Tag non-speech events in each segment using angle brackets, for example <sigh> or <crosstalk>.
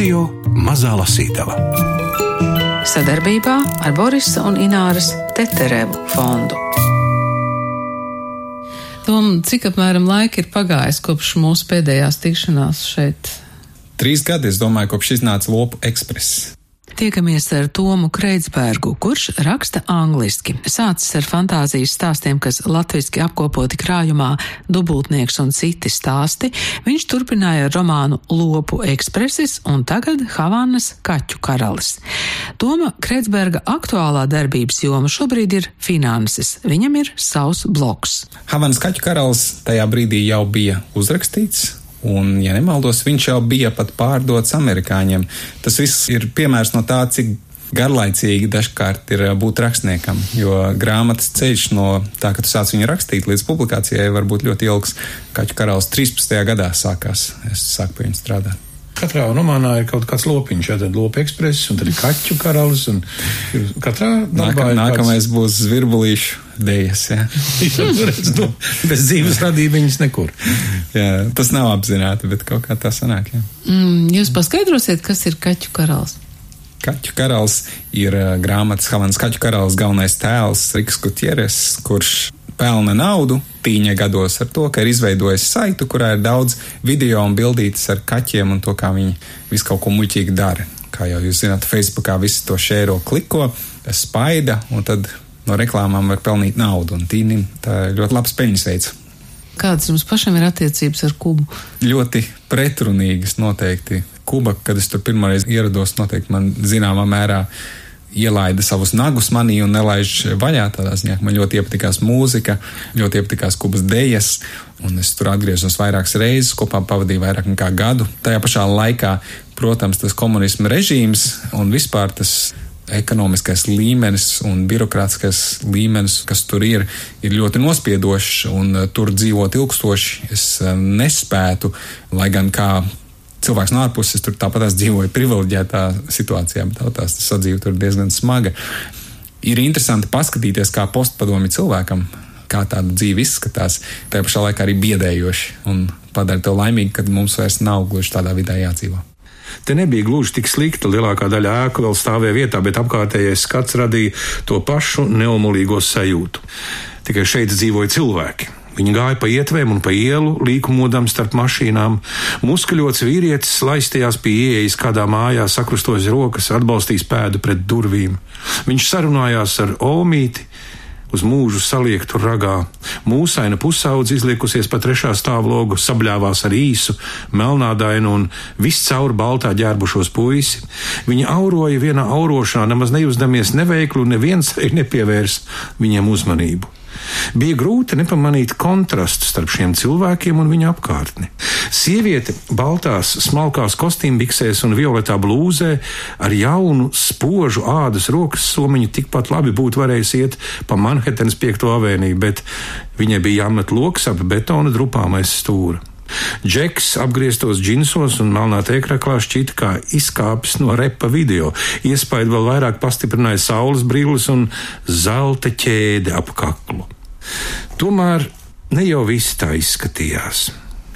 Radio Mazā Lasītava. Sadarbībā ar Borisa un Ināras Teterevu fondu. Tom, cik apmēram laika ir pagājis kopš mūsu pēdējās tikšanās šeit? Trīs gadi, es domāju, kopš iznāca Lopu ekspress. Tiekamies ar Tomu Kreitsbergu, kurš raksta angliski. Sācis ar fantāzijas stāstiem, kas latviski apkopoti krājumā Dubultnieks un citi stāsti. Viņš turpināja ar romānu Lopu ekspresis un tagad Havanas kaķu karalis. Toma Kreitsberga aktuālā darbības joma šobrīd ir finanses. Viņam ir savs bloks. Havanas kaķu karalis tajā brīdī jau bija uzrakstīts, Un, ja nemaldos, viņš jau bija pat pārdots amerikāņiem. Tas viss ir piemērs no tā, cik garlaicīgi dažkārt ir būt rakstniekam, jo grāmatas ceļš no tā, ka tu sāc viņu rakstīt, līdz publikācijai var būt ļoti ilgs. Kaķu karalis 13. gadā sākās, es sāku pie viņa strādāt. Katrā romānā ir kaut kāds lopiņš, ja tad lopa ekspress, un tad ir kaķu karalis, un katrā darbā Nākam, nākamais kāds... būs zvirbulīšu dējas, <laughs> jā. nu, bez dzīves radīja viņas nekur. jā, tas nav apzināti, bet kaut kā tā sanāk, jā. Mm, jūs paskaidrosiet, kas ir kaķu karalis? Kaķu karalis ir uh, grāmatas Havanas kaķu karalis galvenais tēls Riks Gutieres, kurš pelna naudu tīņa gados ar to, ka ir izveidojis saitu, kurā ir daudz video un bildītas ar kaķiem un to, kā viņi visu kaut ko muļķīgi dara. Kā jau jūs zināt, Facebookā visi to šēro kliko, spaida, un tad no reklāmām var pelnīt naudu, un tīnim tā ir ļoti labs peļņas veids. Kādas jums pašam ir attiecības ar Kubu? Ļoti pretrunīgas noteikti. Kuba, kad es tur pirmoreiz ierados, noteikti man zināmā mērā ielaida savus nagus manī un nelaiž vaļā tādā ziņā. Man ļoti iepatikās mūzika, ļoti iepatikās kubas dejas, un es tur atgriezos vairākas reizes, kopā pavadīju vairāk nekā gadu. Tajā pašā laikā, protams, tas komunisma režīms un vispār tas ekonomiskais līmenis un birokrātiskais līmenis, kas tur ir, ir ļoti nospiedošs, un tur dzīvot ilgstoši es eh, nespētu, lai gan kā cilvēks no ārpuses tur tāpat dzīvoja privileģētā situācijā, bet tas sadzīve tur diezgan smaga. Ir interesanti paskatīties, kā postpadomi cilvēkam, kā tāda dzīve izskatās, tajā pašā laikā arī biedējoši un padara to laimīgu, kad mums vairs nav gluži tādā vidē jādzīvo. Te nebija gluži tik slikta, lielākā daļa ēku vēl stāvēja vietā, bet apkārtējais skats radīja to pašu neumolīgo sajūtu. Tikai šeit dzīvoja cilvēki, Viņa gāja pa ietvēm un pa ielu, līkumodam starp mašīnām. Muskuļots vīrietis laistījās pie ieejas kādā mājā, sakrustojas rokas, atbalstījis pēdu pret durvīm. Viņš sarunājās ar Omīti, uz mūžu saliektu ragā. Mūsaina pusaudze izliekusies pa trešā stāvlogu, sabļāvās ar īsu, melnādainu un viscaur baltā ģērbušos puisi. Viņa auroja vienā aurošanā, nemaz nejūzdamies neveiklu, neviens nepievērs viņam uzmanību. Bija grūti nepamanīt kontrastu starp šiem cilvēkiem un viņa apkārtni. Sieviete baltās, smalkās kostīmbiksēs un violetā blūzē ar jaunu, spožu ādas rokas somiņu tikpat labi būtu varējis iet pa Manhetenas piekto avēniju, bet viņai bija jāmet loks ap betona drupām aiz stūra. Džeks apgrieztos džinsos un melnā tēkraklā šķita kā izkāpis no repa video. Iespaidu vēl vairāk pastiprināja saules brilles un zelta ķēde ap kaklu. Tomēr ne jau viss tā izskatījās.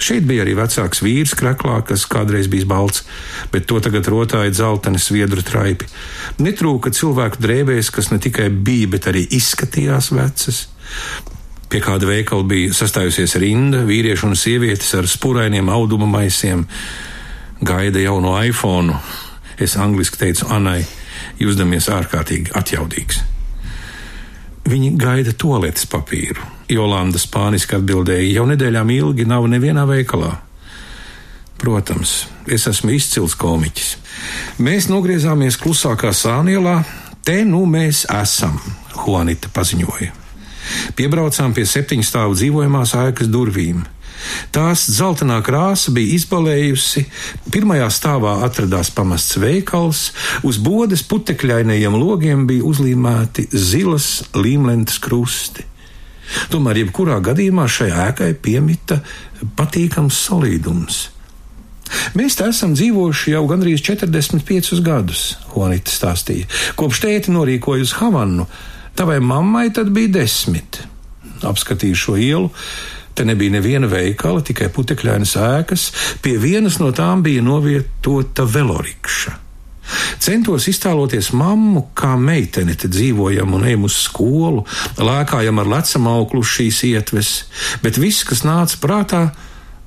Šeit bija arī vecāks vīrs kreklā, kas kādreiz bija balts, bet to tagad rotāja dzelteni sviedru traipi. Netrūka cilvēku drēbēs, kas ne tikai bija, bet arī izskatījās vecas. Pie kāda veikala bija sastājusies rinda, vīrieši un sievietes ar spurainiem auduma maisiem. Gaida jauno iPhone. Es angliski teicu Anai, jūsdamies ārkārtīgi atjaudīgs. Viņi gaida toaletes papīru. Jolanda spāniski atbildēja, jau nedēļām ilgi nav nevienā veikalā. Protams, es esmu izcils komiķis. Mēs nogriezāmies klusākā sānielā, te nu mēs esam, Juanita paziņoja. Piebraucām pie septiņu stāvu dzīvojamās ēkas durvīm. Tās zeltainā krāsa bija izbalējusi, pirmajā stāvā atradās pamests veikals, uz bodes putekļainajiem logiem bija uzlīmēti zilas līmlentes krusti. Tomēr, jebkurā gadījumā šai ēkai piemita patīkams solīdums. Mēs te esam dzīvojuši jau gandrīz 45 gadus, Honita stāstīja. Kopš tēti norīkoja uz Havanu, tavai mammai tad bija desmit. Apskatīju šo ielu, Te nebija neviena veikala, tikai putekļainas ēkas, pie vienas no tām bija novietota velorikša. Centos iztēloties mammu, kā meitene te dzīvojam un ejam uz skolu, lēkājam ar lecamauklu šīs ietves, bet viss, kas nāca prātā,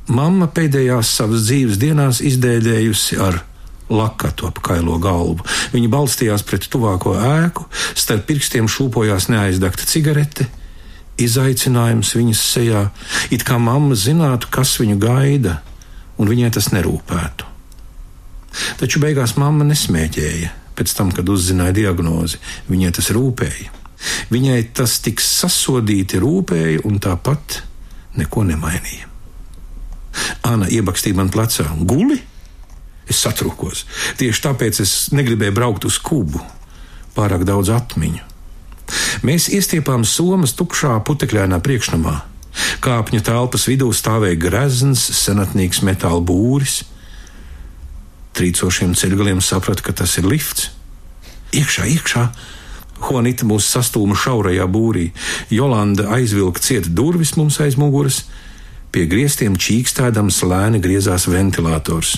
mamma pēdējās savas dzīves dienās izdēļējusi ar lakatu ap kailo galvu. Viņa balstījās pret tuvāko ēku, starp pirkstiem šūpojās neaizdegta cigarete, izaicinājums viņas sejā, it kā mamma zinātu, kas viņu gaida, un viņai tas nerūpētu. Taču beigās mamma nesmēķēja. Pēc tam, kad uzzināja diagnozi, viņai tas rūpēja. Viņai tas tik sasodīti rūpēja un tāpat neko nemainīja. Anna iebakstīja man plecā guli. Es satrūkos. Tieši tāpēc es negribēju braukt uz kubu. Pārāk daudz atmiņu. Mēs iestiepām somas tukšā putekļainā priekšnamā. Kāpņu telpas vidū stāvēja grezns, senatnīgs metāla būris trīcošiem ceļgaliem sapratu, ka tas ir lifts. Iekšā, iekšā! Honita mūs sastūma šaurajā būrī, Jolanda aizvilka cieta durvis mums aiz muguras, pie griestiem čīkstēdams lēni griezās ventilators.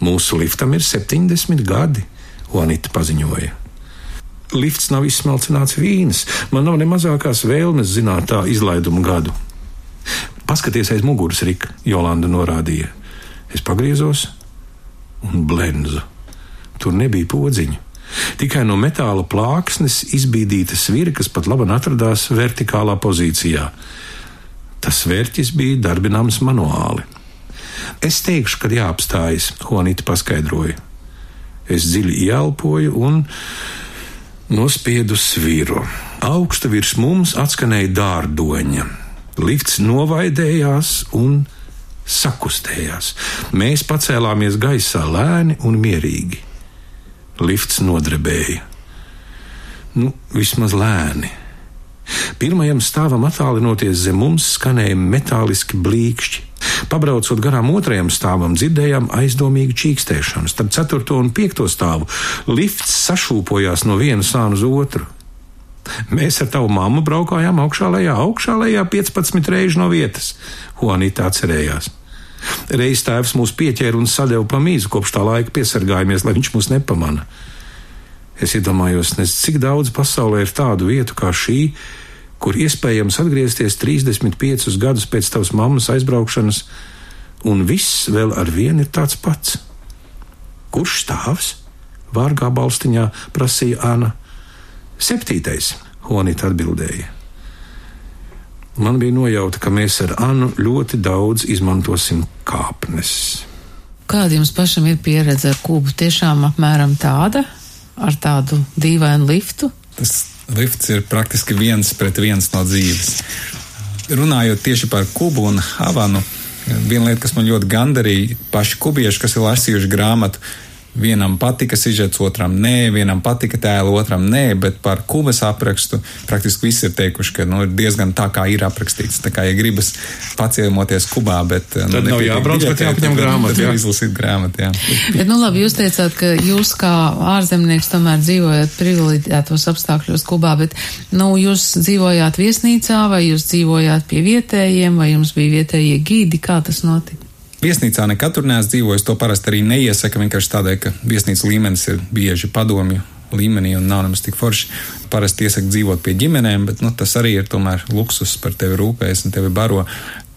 Mūsu liftam ir 70 gadi, Honita paziņoja. Lifts nav izsmalcināts vīns, man nav ne mazākās vēlmes zināt tā izlaiduma gadu. Paskaties aiz muguras, Rika, Jolanda norādīja. Es pagriezos, un blenzu. Tur nebija podziņu. Tikai no metāla plāksnes izbīdīta svira, kas pat labi atradās vertikālā pozīcijā. Tas vērķis bija darbināms manuāli. Es teikšu, kad jāapstājas, Honita paskaidroja. Es dziļi ielpoju un nospiedu sviru. Augstu virs mums atskanēja dārdoņa. Lifts novaidējās un sakustējās. Mēs pacēlāmies gaisā lēni un mierīgi. Lifts nodrebēja. Nu, vismaz lēni. Pirmajam stāvam attālinoties zem mums skanēja metāliski blīkšķi. Pabraucot garām otrajam stāvam, dzirdējām aizdomīgu čīkstēšanu. Starp ceturto un piekto stāvu lifts sašūpojās no viena sāna uz otru. Mēs ar tavu mammu braukājām augšā lejā, augšā lejā 15 reizes no vietas. Juanita atcerējās. Reiz tēvs mūs pieķēra un sadeva pa mīzu, kopš tā laika piesargājamies, lai viņš mūs nepamana. Es iedomājos, nezinu, cik daudz pasaulē ir tādu vietu kā šī, kur iespējams atgriezties 35 gadus pēc tavas mammas aizbraukšanas, un viss vēl ar vienu ir tāds pats. Kurš stāvs? Vārgā balstiņā prasīja Anna. Septītais, Honita atbildēja. Man bija nojauta, ka mēs ar Annu ļoti daudz izmantosim kāpnes. Kāda jums pašam ir pieredze ar kubu? Tiešām apmēram tāda, ar tādu dīvainu liftu? Tas lifts ir praktiski viens pret viens no dzīves. Runājot tieši par kubu un Havanu, viena lieta, kas man ļoti gandarīja, paši kubieši, kas ir lasījuši grāmatu, Vienam patika sižets, otram nē, vienam patika tēlu, otram nē, bet par kubas aprakstu praktiski visi ir teikuši, ka nu, ir diezgan tā, kā ir aprakstīts. Tā kā, ja gribas paciemoties kubā, bet. Nu, tad nav jābrauc, bet jāpaņem grāmatu. Jā, izlasīt grāmatu, jā. Bet, nu labi, jūs teicāt, ka jūs kā ārzemnieks tomēr dzīvojat privileģētos apstākļos Kubā, bet, nu, jūs dzīvojāt viesnīcā vai jūs dzīvojāt pie vietējiem vai jums bija vietējie gīdi, kā tas notika? Viesnīcā nekad tur neesmu dzīvojis. To parasti arī neiesaka vienkārši tādēļ, ka viesnīcas līmenis ir bieži padomju līmenī un nav nemaz tik forši. Parasti iesaka dzīvot pie ģimenēm, bet nu, tas arī ir tomēr luksus par tevi rūpējas un tevi baro.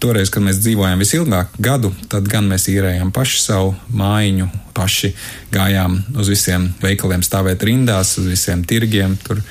Toreiz, kad mēs dzīvojām visilgāk gadu, tad gan mēs īrējām paši savu mājiņu, paši gājām uz visiem veikaliem stāvēt rindās, uz visiem tirgiem. Tur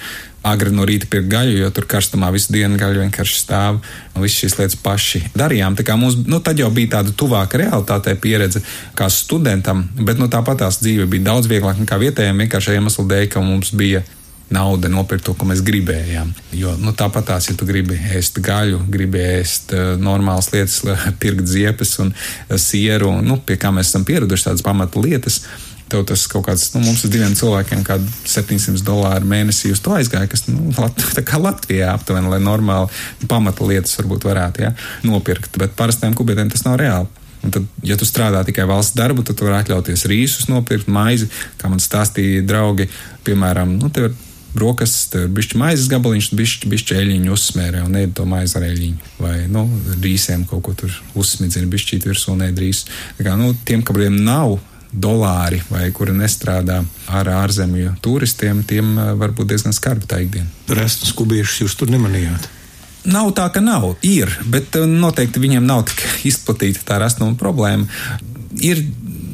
agri no rīta pirkt gaļu, jo tur karstumā visu dienu gaļa vienkārši stāv. Visas šīs lietas paši darījām. Tā kā mums, nu, tad jau bija tāda tuvāka realitātei pieredze kā studentam, bet, nu, tāpat tās dzīve bija daudz vieglāk nekā vietējiem vienkārši iemeslu dēļ, ka mums bija nauda nopirkt to, ko mēs gribējām. Jo nu, tāpat tās, ja tu gribi ēst gaļu, gribi ēst uh, normālas lietas, <laughs> pirkt ziepes un uh, sieru, nu, pie kā mēs esam pieraduši tādas pamata lietas, tev tas kaut kāds, nu, mums ir diviem cilvēkiem, kāda 700 dolāru mēnesī uz to aizgāja, kas, nu, <laughs> tā kā Latvijā aptuveni, lai normāli pamata lietas varbūt varētu, jā, nopirkt, bet parastiem kubietiem tas nav reāli. Un tad, ja tu strādā tikai valsts darbu, tad tu vari atļauties rīsus nopirkt, maizi, kā man stāstīja draugi, piemēram, nu, tev ir brokastis, tur bišķi maizes gabaliņš, bišķi, bišķi eļļiņu uzsmērē un ēd to maizi ar eļļiņu. Vai, nu, rīsiem kaut ko tur uzsmidzina, bišķi virsū un ēd rīs. Tā kā, nu, tiem, kuriem nav dolāri vai kuri nestrādā ar ārzemju turistiem, tiem eh, var būt diezgan skarbi tā ikdiena. Restus kubiešus jūs tur nemanījāt? Nav tā, ka nav. Ir, bet eh, noteikti viņiem nav tik <laughs> izplatīta tā rastnuma problēma. Ir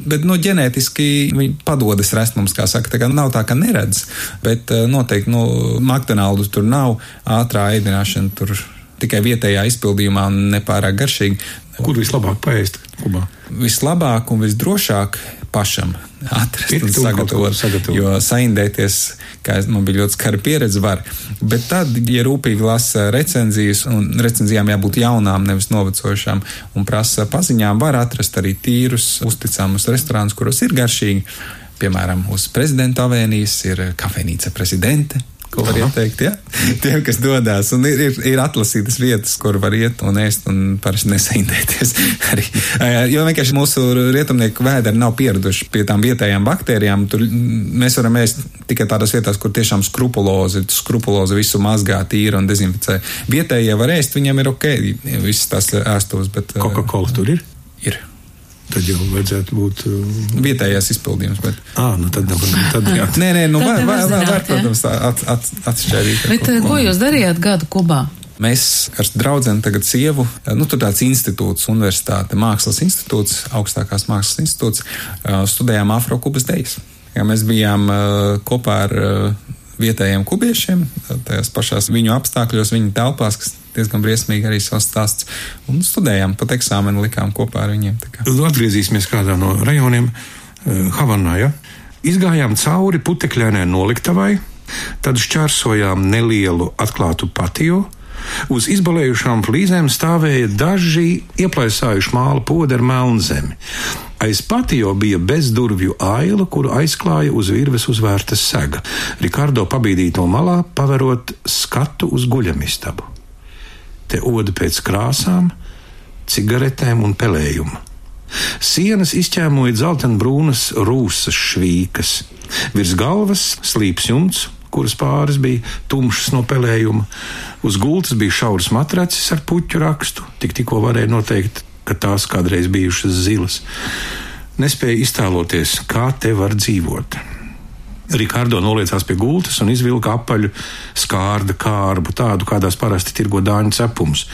bet nu, ģenētiski viņi padodas rast mums, kā saka, tā kā nav tā, ka neredz, bet eh, noteikti, nu, McDonald's tur nav ātrā ēdināšana, tur tikai vietējā izpildījumā nepārāk garšīgi. Kur vislabāk paēst Kubā? Vislabāk un visdrošāk pašam atrast Pirkt un sagatavot, sagatavot. Jo saindēties, kā man bija ļoti skara pieredze, var. Bet tad, ja rūpīgi lasa recenzijas, un recenzijām jābūt jaunām, nevis novecojušām, un prasa paziņām, var atrast arī tīrus, uzticamus restorānus, kuros ir garšīgi. Piemēram, uz prezidenta avēnijas ir kafejnīca prezidente, ko var ieteikt. Ja? <laughs> Tiem, kas dodas, un ir, ir, ir atlasītas vietas, kur var iet un ēst, un parasti nesaindēties. <laughs> arī. Jo vienkārši mūsu rietumnieku vēderi nav pieraduši pie tām vietējām baktērijām. Tur mēs varam ēst tikai tādās vietās, kur tiešām skrupulozi, skrupulozi visu mazgā, tīra un dezinficē. Vietējie var ēst, viņiem ir ok, visas tās ēstos. Coca-Cola tur ir? Ir. Tad jau vajadzētu būt uh, vietējais izpildījums. Bet... À, nu tad, tad, <laughs> jā. nē, nē, nu, var, var, var, var, protams, at, at, atšķirīt. Bet ko, ko jūs darījāt gadu Kubā? Mēs ar draugu tagad sievu, nu, tur tāds institūts, universitāte, mākslas institūts, augstākās mākslas institūts, studējām Afro-Kubas dejas. Ja mēs bijām kopā ar vietējiem kubiešiem, tajās pašās viņu apstākļos, viņu telpās, kas diezgan briesmīgi arī savs stāsts. Un studējām, pat eksāmenu likām kopā ar viņiem. Atgriezīsimies kādā no rajoniem eh, Havanā. Ja? Izgājām cauri putekļainai noliktavai, tad šķērsojām nelielu atklātu patiju. Uz izbalējušām flīzēm stāvēja daži ieplaisājuši māla podi ar melnzemi. Aiz patio bija bezdurvju aila, kuru aizklāja uz virves uzvērta sega. Rikārdo pabīdīja no malā, paverot skatu uz guļamistabu. Te oda pēc krāsām, cigaretēm un pelējuma. Sienas izķēmoja dzeltenbrūnas rūsas švīkas, virs galvas slīps jumts, kuras pāris bija tumšas no pelējuma, uz gultas bija šauras matracis ar puķu rakstu, tik tikko varēja noteikt ka tās kādreiz bijušas zilas. Nespēja iztēloties, kā te var dzīvot. Rikārdo noliecās pie gultas un izvilka apaļu skārda kārbu, tādu kādās parasti tirgo dāņu cepums.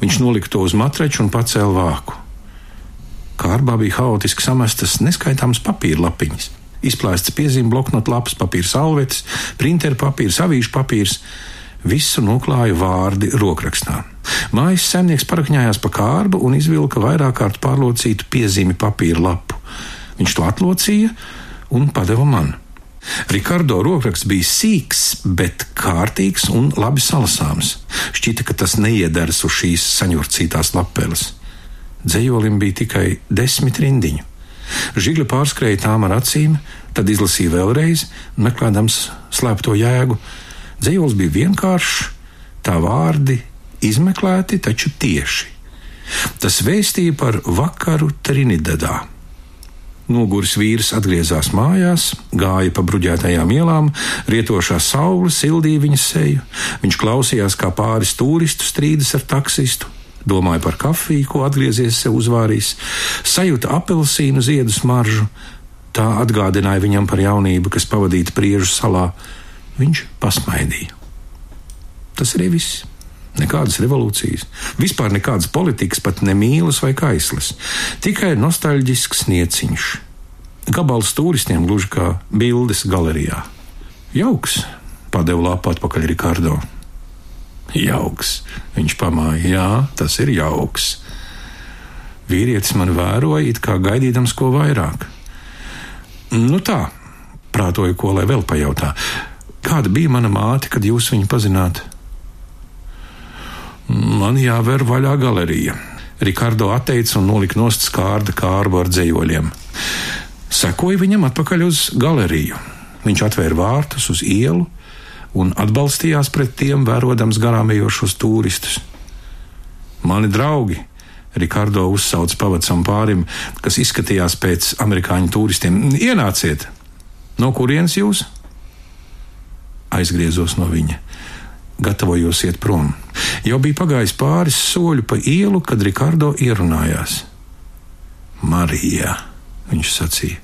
Viņš nolika to uz matraču un pacēla vāku. Kārbā bija haotiski samestas neskaitāmas papīra lapiņas, izplēstas piezīmju bloknotu lapas, papīra salvetes, printeru papīrs, avīžu papīrs. Visu noklāja vārdi rokrakstā. Mājas saimnieks parakņājās pa kārbu un izvilka vairāk kārt pārlocītu piezīmi papīra lapu. Viņš to atlocīja un padeva man. Rikardo rokraksts bija sīks, bet kārtīgs un labi salasāms. Šķita, ka tas neiederas uz šīs saņurcītās lapeles. Dzējolim bija tikai desmit rindiņu. Žigli pārskrēja tām ar acīm, tad izlasīja vēlreiz, meklējams slēpto jēgu. Dzējols bija vienkāršs, tā vārdi izmeklēti, taču tieši. Tas vēstīja par vakaru Trinidadā. Noguris vīrs atgriezās mājās, gāja pa bruģētajām ielām, rietošā saule sildīja viņa seju. Viņš klausījās, kā pāris turistu strīdas ar taksistu, domāja par kafiju, ko atgriezies sev uzvārījis, sajūta apelsīnu ziedu smaržu. Tā atgādināja viņam par jaunību, kas pavadīta priežu salā. Viņš pasmaidīja. Tas arī viss. Nekādas revolūcijas, vispār nekādas politikas, pat ne mīlas vai kaislas, tikai nostalģisks nieciņš. Gabals turistiem gluži kā bildes galerijā. Jauks, padeva lapu atpakaļ Rikārdo. Jauks, viņš pamāja, jā, tas ir jauks. Vīrietis man vēroja, it kā gaidīdams ko vairāk. Nu tā, prātoju, ko lai vēl pajautā. Kāda bija mana māte, kad jūs viņu pazināt? Man jāver vaļā galerija. Rikārdo atteica un nolika nost skārda kārbu ar dzējoļiem. Sekoja viņam atpakaļ uz galeriju. Viņš atvēra vārtus uz ielu un atbalstījās pret tiem, vērodams garām ejošos turistus. Mani draugi, Rikārdo uzsauca pavacam pārim, kas izskatījās pēc amerikāņu turistiem. Ienāciet! No kurienes jūs? aizgriezos no viņa. Gatavojos iet prom. Jau bija pagājis pāris soļu pa ielu, kad Rikārdo ierunājās. Marija, viņš sacīja,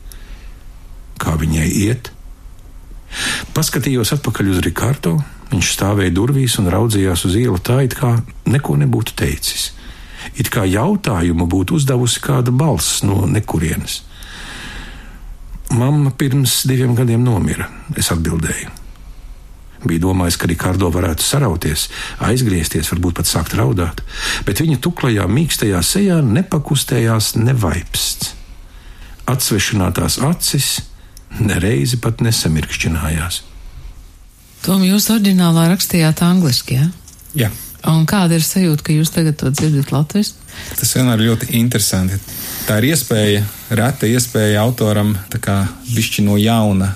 kā viņai iet? Paskatījos atpakaļ uz Rikārdo. Viņš stāvēja durvīs un raudzījās uz ielu tā, it kā neko nebūtu teicis. It kā jautājumu būtu uzdevusi kāda balss no nekurienes. Mamma pirms diviem gadiem nomira, es atbildēju. Bija domājis, ka Rikārdo varētu sarauties, aizgriezties, varbūt pat sākt raudāt, bet viņa tuklajā, mīkstajā sejā nepakustējās nevaipsts. Atsvešinātās acis nereizi pat nesamirkšķinājās. Tom, jūs oriģinālā rakstījāt angliski, jā? Ja? Jā. Un kāda ir sajūta, ka jūs tagad to dzirdat latviešu? Tas vienmēr ir ļoti interesanti. Tā ir iespēja, reta iespēja autoram bišķi no jauna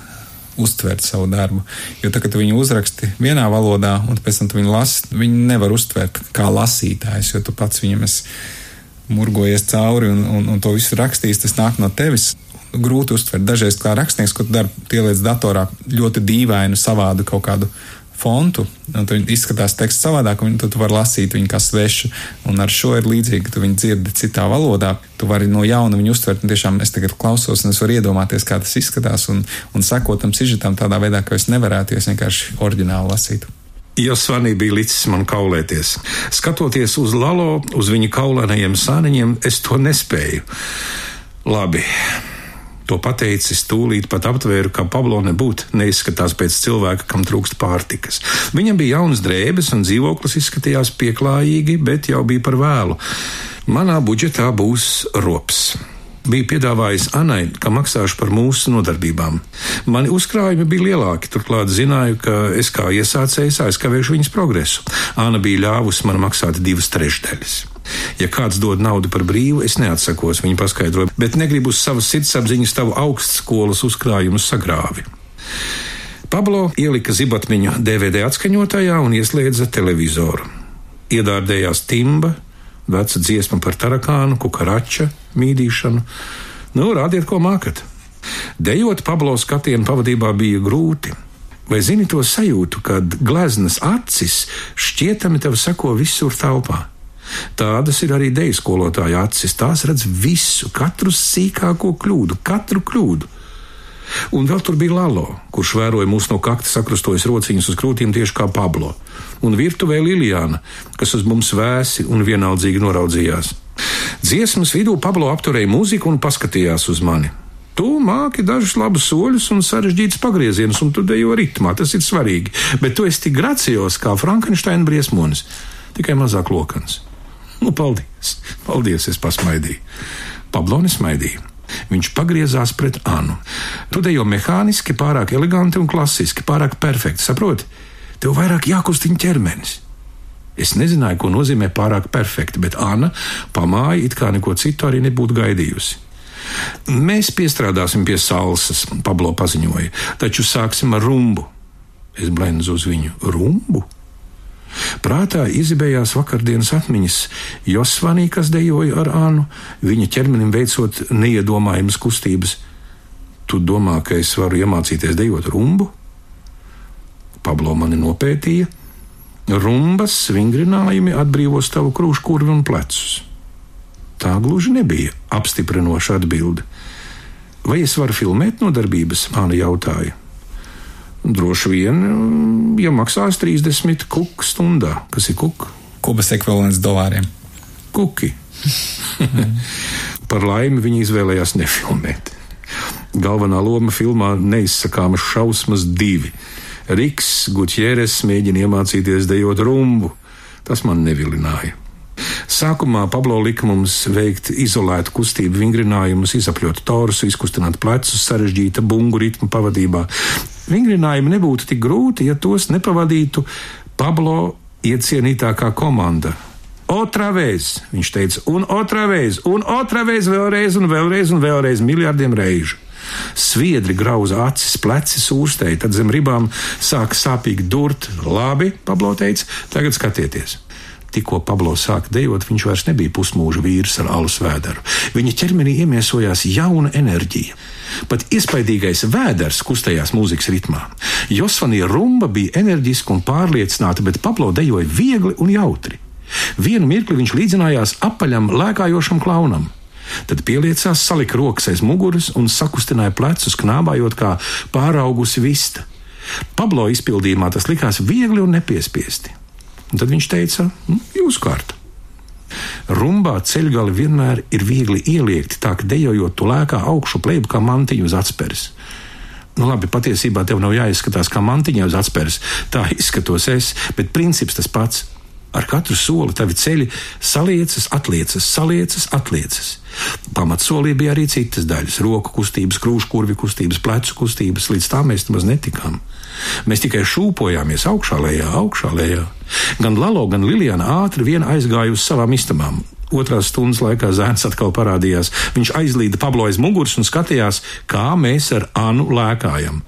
uztvert savu darbu. Jo tā, kad tu viņu uzraksti vienā valodā, un pēc tam tu viņu lasi, viņi nevar uztvert kā lasītājs, jo tu pats viņam esi murgojies cauri un, un, un to visu rakstījis, tas nāk no tevis grūti uztvert. Dažreiz kā rakstnieks, ko tu dari, pieliec datorā ļoti dīvainu, savādu kaut kādu fontu, tur izskatās teksts savādāk, un tu, vari lasīt viņu kā svešu. Un ar šo ir līdzīgi, ka tu viņu dzirdi citā valodā. Tu vari no jauna viņu uztvert, un tiešām es tagad klausos, un es varu iedomāties, kā tas izskatās, un, un sekot tam sižetam tādā veidā, ka es nevarētu, ja es vienkārši oriģināli lasītu. Jo Svanī bija licis man kaulēties. Skatoties uz Lalo, uz viņa kaulēnajiem sāniņiem, es to nespēju. Labi, To pateicis, tūlīt pat aptvēru, ka Pablo nebūtu neizskatās pēc cilvēka, kam trūkst pārtikas. Viņam bija jaunas drēbes un dzīvoklis izskatījās pieklājīgi, bet jau bija par vēlu. Manā budžetā būs rops bija piedāvājis Anai, ka maksāšu par mūsu nodarbībām. Mani uzkrājumi bija lielāki, turklāt zināju, ka es kā iesācējs aizkavēšu viņas progresu. Anna bija ļāvusi man maksāt divas trešdaļas. Ja kāds dod naudu par brīvu, es neatsakos, viņa paskaidroja, bet negribu uz savas sirdsapziņas tavu augstskolas uzkrājumu sagrāvi. Pablo ielika zibatmiņu DVD atskaņotājā un ieslēdza televizoru. Iedārdējās timba, veca dziesma par tarakānu, kukarača, mīdīšanu. Nu, rādiet, ko mākat. Dejot Pablo skatienu pavadībā bija grūti. Vai zini to sajūtu, kad gleznas acis šķietami tev sako visur telpā? Tādas ir arī deju skolotāja acis. Tās redz visu, katru sīkāko kļūdu, katru kļūdu. Un vēl tur bija Lalo, kurš vēroja mūs no kakta sakrustojas rociņas uz krūtīm tieši kā Pablo, un virtuvē Liljāna, kas uz mums vēsi un vienaldzīgi noraudzījās. Dziesmas vidū Pablo apturēja mūziku un paskatījās uz mani. Tu māki dažus labus soļus un sarežģītus pagriezienus, un tu dejo ritmā, tas ir svarīgi, bet tu esi tik gracios kā Frankensteina briesmonis, tikai mazāk lokans. Nu, paldies, paldies, es pasmaidīju. Pablo nesmaidīja. Viņš pagriezās pret Anu. Tu dejo mehāniski, pārāk eleganti un klasiski, pārāk perfekti, saproti? Tev vairāk jākustina ķermenis. Es nezināju, ko nozīmē pārāk perfekti, bet Anna pamāja, it kā neko citu arī nebūtu gaidījusi. Mēs piestrādāsim pie salsas, Pablo paziņoja, taču sāksim ar rumbu. Es blendu uz viņu rumbu. Prātā izbējās vakardienas atmiņas, Josvanī, kas dejoja ar Ānu, viņa ķermenim veicot neiedomājamas kustības. Tu domā, ka es varu iemācīties dejot rumbu? Pablo mani nopētīja. Rumbas vingrinājumi atbrīvos tavu krūškurvi un plecus. Tā gluži nebija apstiprinoša atbilde. Vai es varu filmēt nodarbības? Māna jautāja. Droši vien, ja maksās 30 kuku stundā, kas ir kuka. Kubas ekvivalents dolāriem. Kuki. Par laimi viņi izvēlējās nefilmēt. Galvenā loma filmā neizsakāmas šausmas divi. Riks Gutjeres mēģina iemācīties dejot rumbu. Tas man nevilināja. Sākumā Pablo lika mums veikt izolētu kustību vingrinājumus, izapļot torsu, izkustināt plecus sarežģīta bungu ritmu pavadībā. Vingrinājumi nebūtu tik grūti, ja tos nepavadītu Pablo iecienītākā komanda. Otra veiz, viņš teica, un otra veiz, un otra veiz, vēlreiz, un vēlreiz, un vēlreiz, miljardiem reižu. Sviedri grauza acis, pleci sūstēja, tad zem ribām sāka sāpīgi durt. Labi, Pablo teica, tagad skatieties. Tikko Pablo sāka dejot, viņš vairs nebija pusmūža vīrs ar alus vēderu. Viņa ķermenī iemiesojās jauna enerģija. Pat iespaidīgais vēders kustējās mūzikas ritmā. Josvanija rumba bija enerģiska un pārliecināta, bet Pablo dejoja viegli un jautri. Vienu mirkli viņš līdzinājās apaļam, lēkājošam klaunam. Tad pieliecās, salika rokas aiz muguras un sakustināja plecus, knābājot kā pāraugusi vista. Pablo izpildījumā tas likās viegli un nepiespiesti. Un tad viņš teica, nu, jūs kārta. Rumbā ceļgali vienmēr ir viegli ieliekti, tā ka dejojot tu lēkā augšu plēbu kā mantiņu uz atspēres. Nu, labi, patiesībā tev nav jāizskatās kā mantiņa uz atspēres. Tā izskatos es, bet princips tas pats. Ar katru soli tavi ceļi saliecas, atliecas, saliecas, atliecas. Pamatsolī bija arī citas daļas - roku kustības, krūškurvi kustības, plecu kustības, līdz tā mēs nemaz netikām. Mēs tikai šūpojāmies augšā, lejā, augšā, lejā. Gan Lalo, gan Liljana ātri vien aizgāja uz savām istabām. Otrās stundas laikā zēns atkal parādījās. Viņš aizlīda Pablo aiz muguras un skatījās, kā mēs ar Anu lēkājam.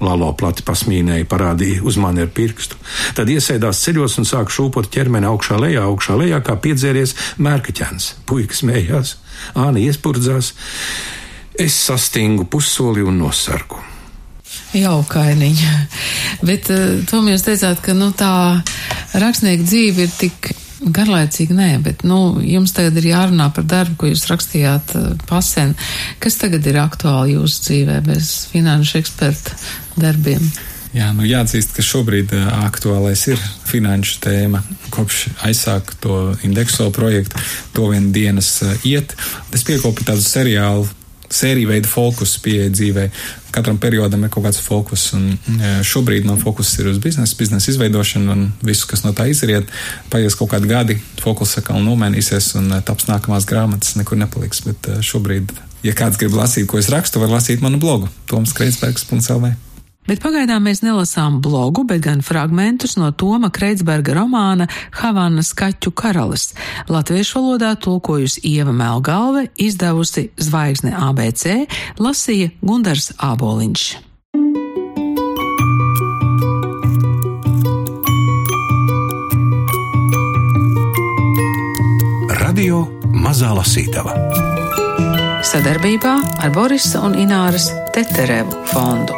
Lalo plati pasmīnēja, parādīja uz mani ar pirkstu. Tad iesēdās ceļos un sāka šūpot ķermeni augšā lejā, augšā lejā, kā piedzēries mērkaķēns. Puika smējās, Āna iespurdzās. Es sastingu pussoli un nosargu. Jaukainiņa. Bet uh, tomēr jūs teicāt, ka nu, tā rakstnieka dzīve ir tik garlaicīga, nē, bet nu, jums tagad ir jārunā par darbu, ko jūs rakstījāt uh, pasen. Kas tagad ir aktuāli jūsu dzīvē bez finanšu eksperta darbiem? Jā, nu jāatzīst, ka šobrīd uh, aktuālais ir finanšu tēma. Kopš aizsāku to indekso projektu, to vien dienas iet. Es piekopu tādu seriālu sēriju veidu fokus pieeja dzīvē. Katram periodam ir kaut kāds fokus, un šobrīd man fokus ir uz biznesa, biznesa izveidošanu un visu, kas no tā izriet. Paies kaut kādi gadi, fokus atkal nomainīsies un taps nākamās grāmatas, nekur nepaliks. Bet šobrīd, ja kāds grib lasīt, ko es rakstu, var lasīt manu blogu tomskreitsbergs.lv. Bet pagaidām mēs nelasām blogu, bet gan fragmentus no Toma Kreitsberga romāna Havanas kaķu karalis. Latviešu valodā tulkojusi Ieva Melgalve, izdevusi Zvaigzne ABC, lasīja Gundars Āboliņš. Radio Mazā Lasītava sadarbībā ar Borisa un Ināras Teterevu fondu.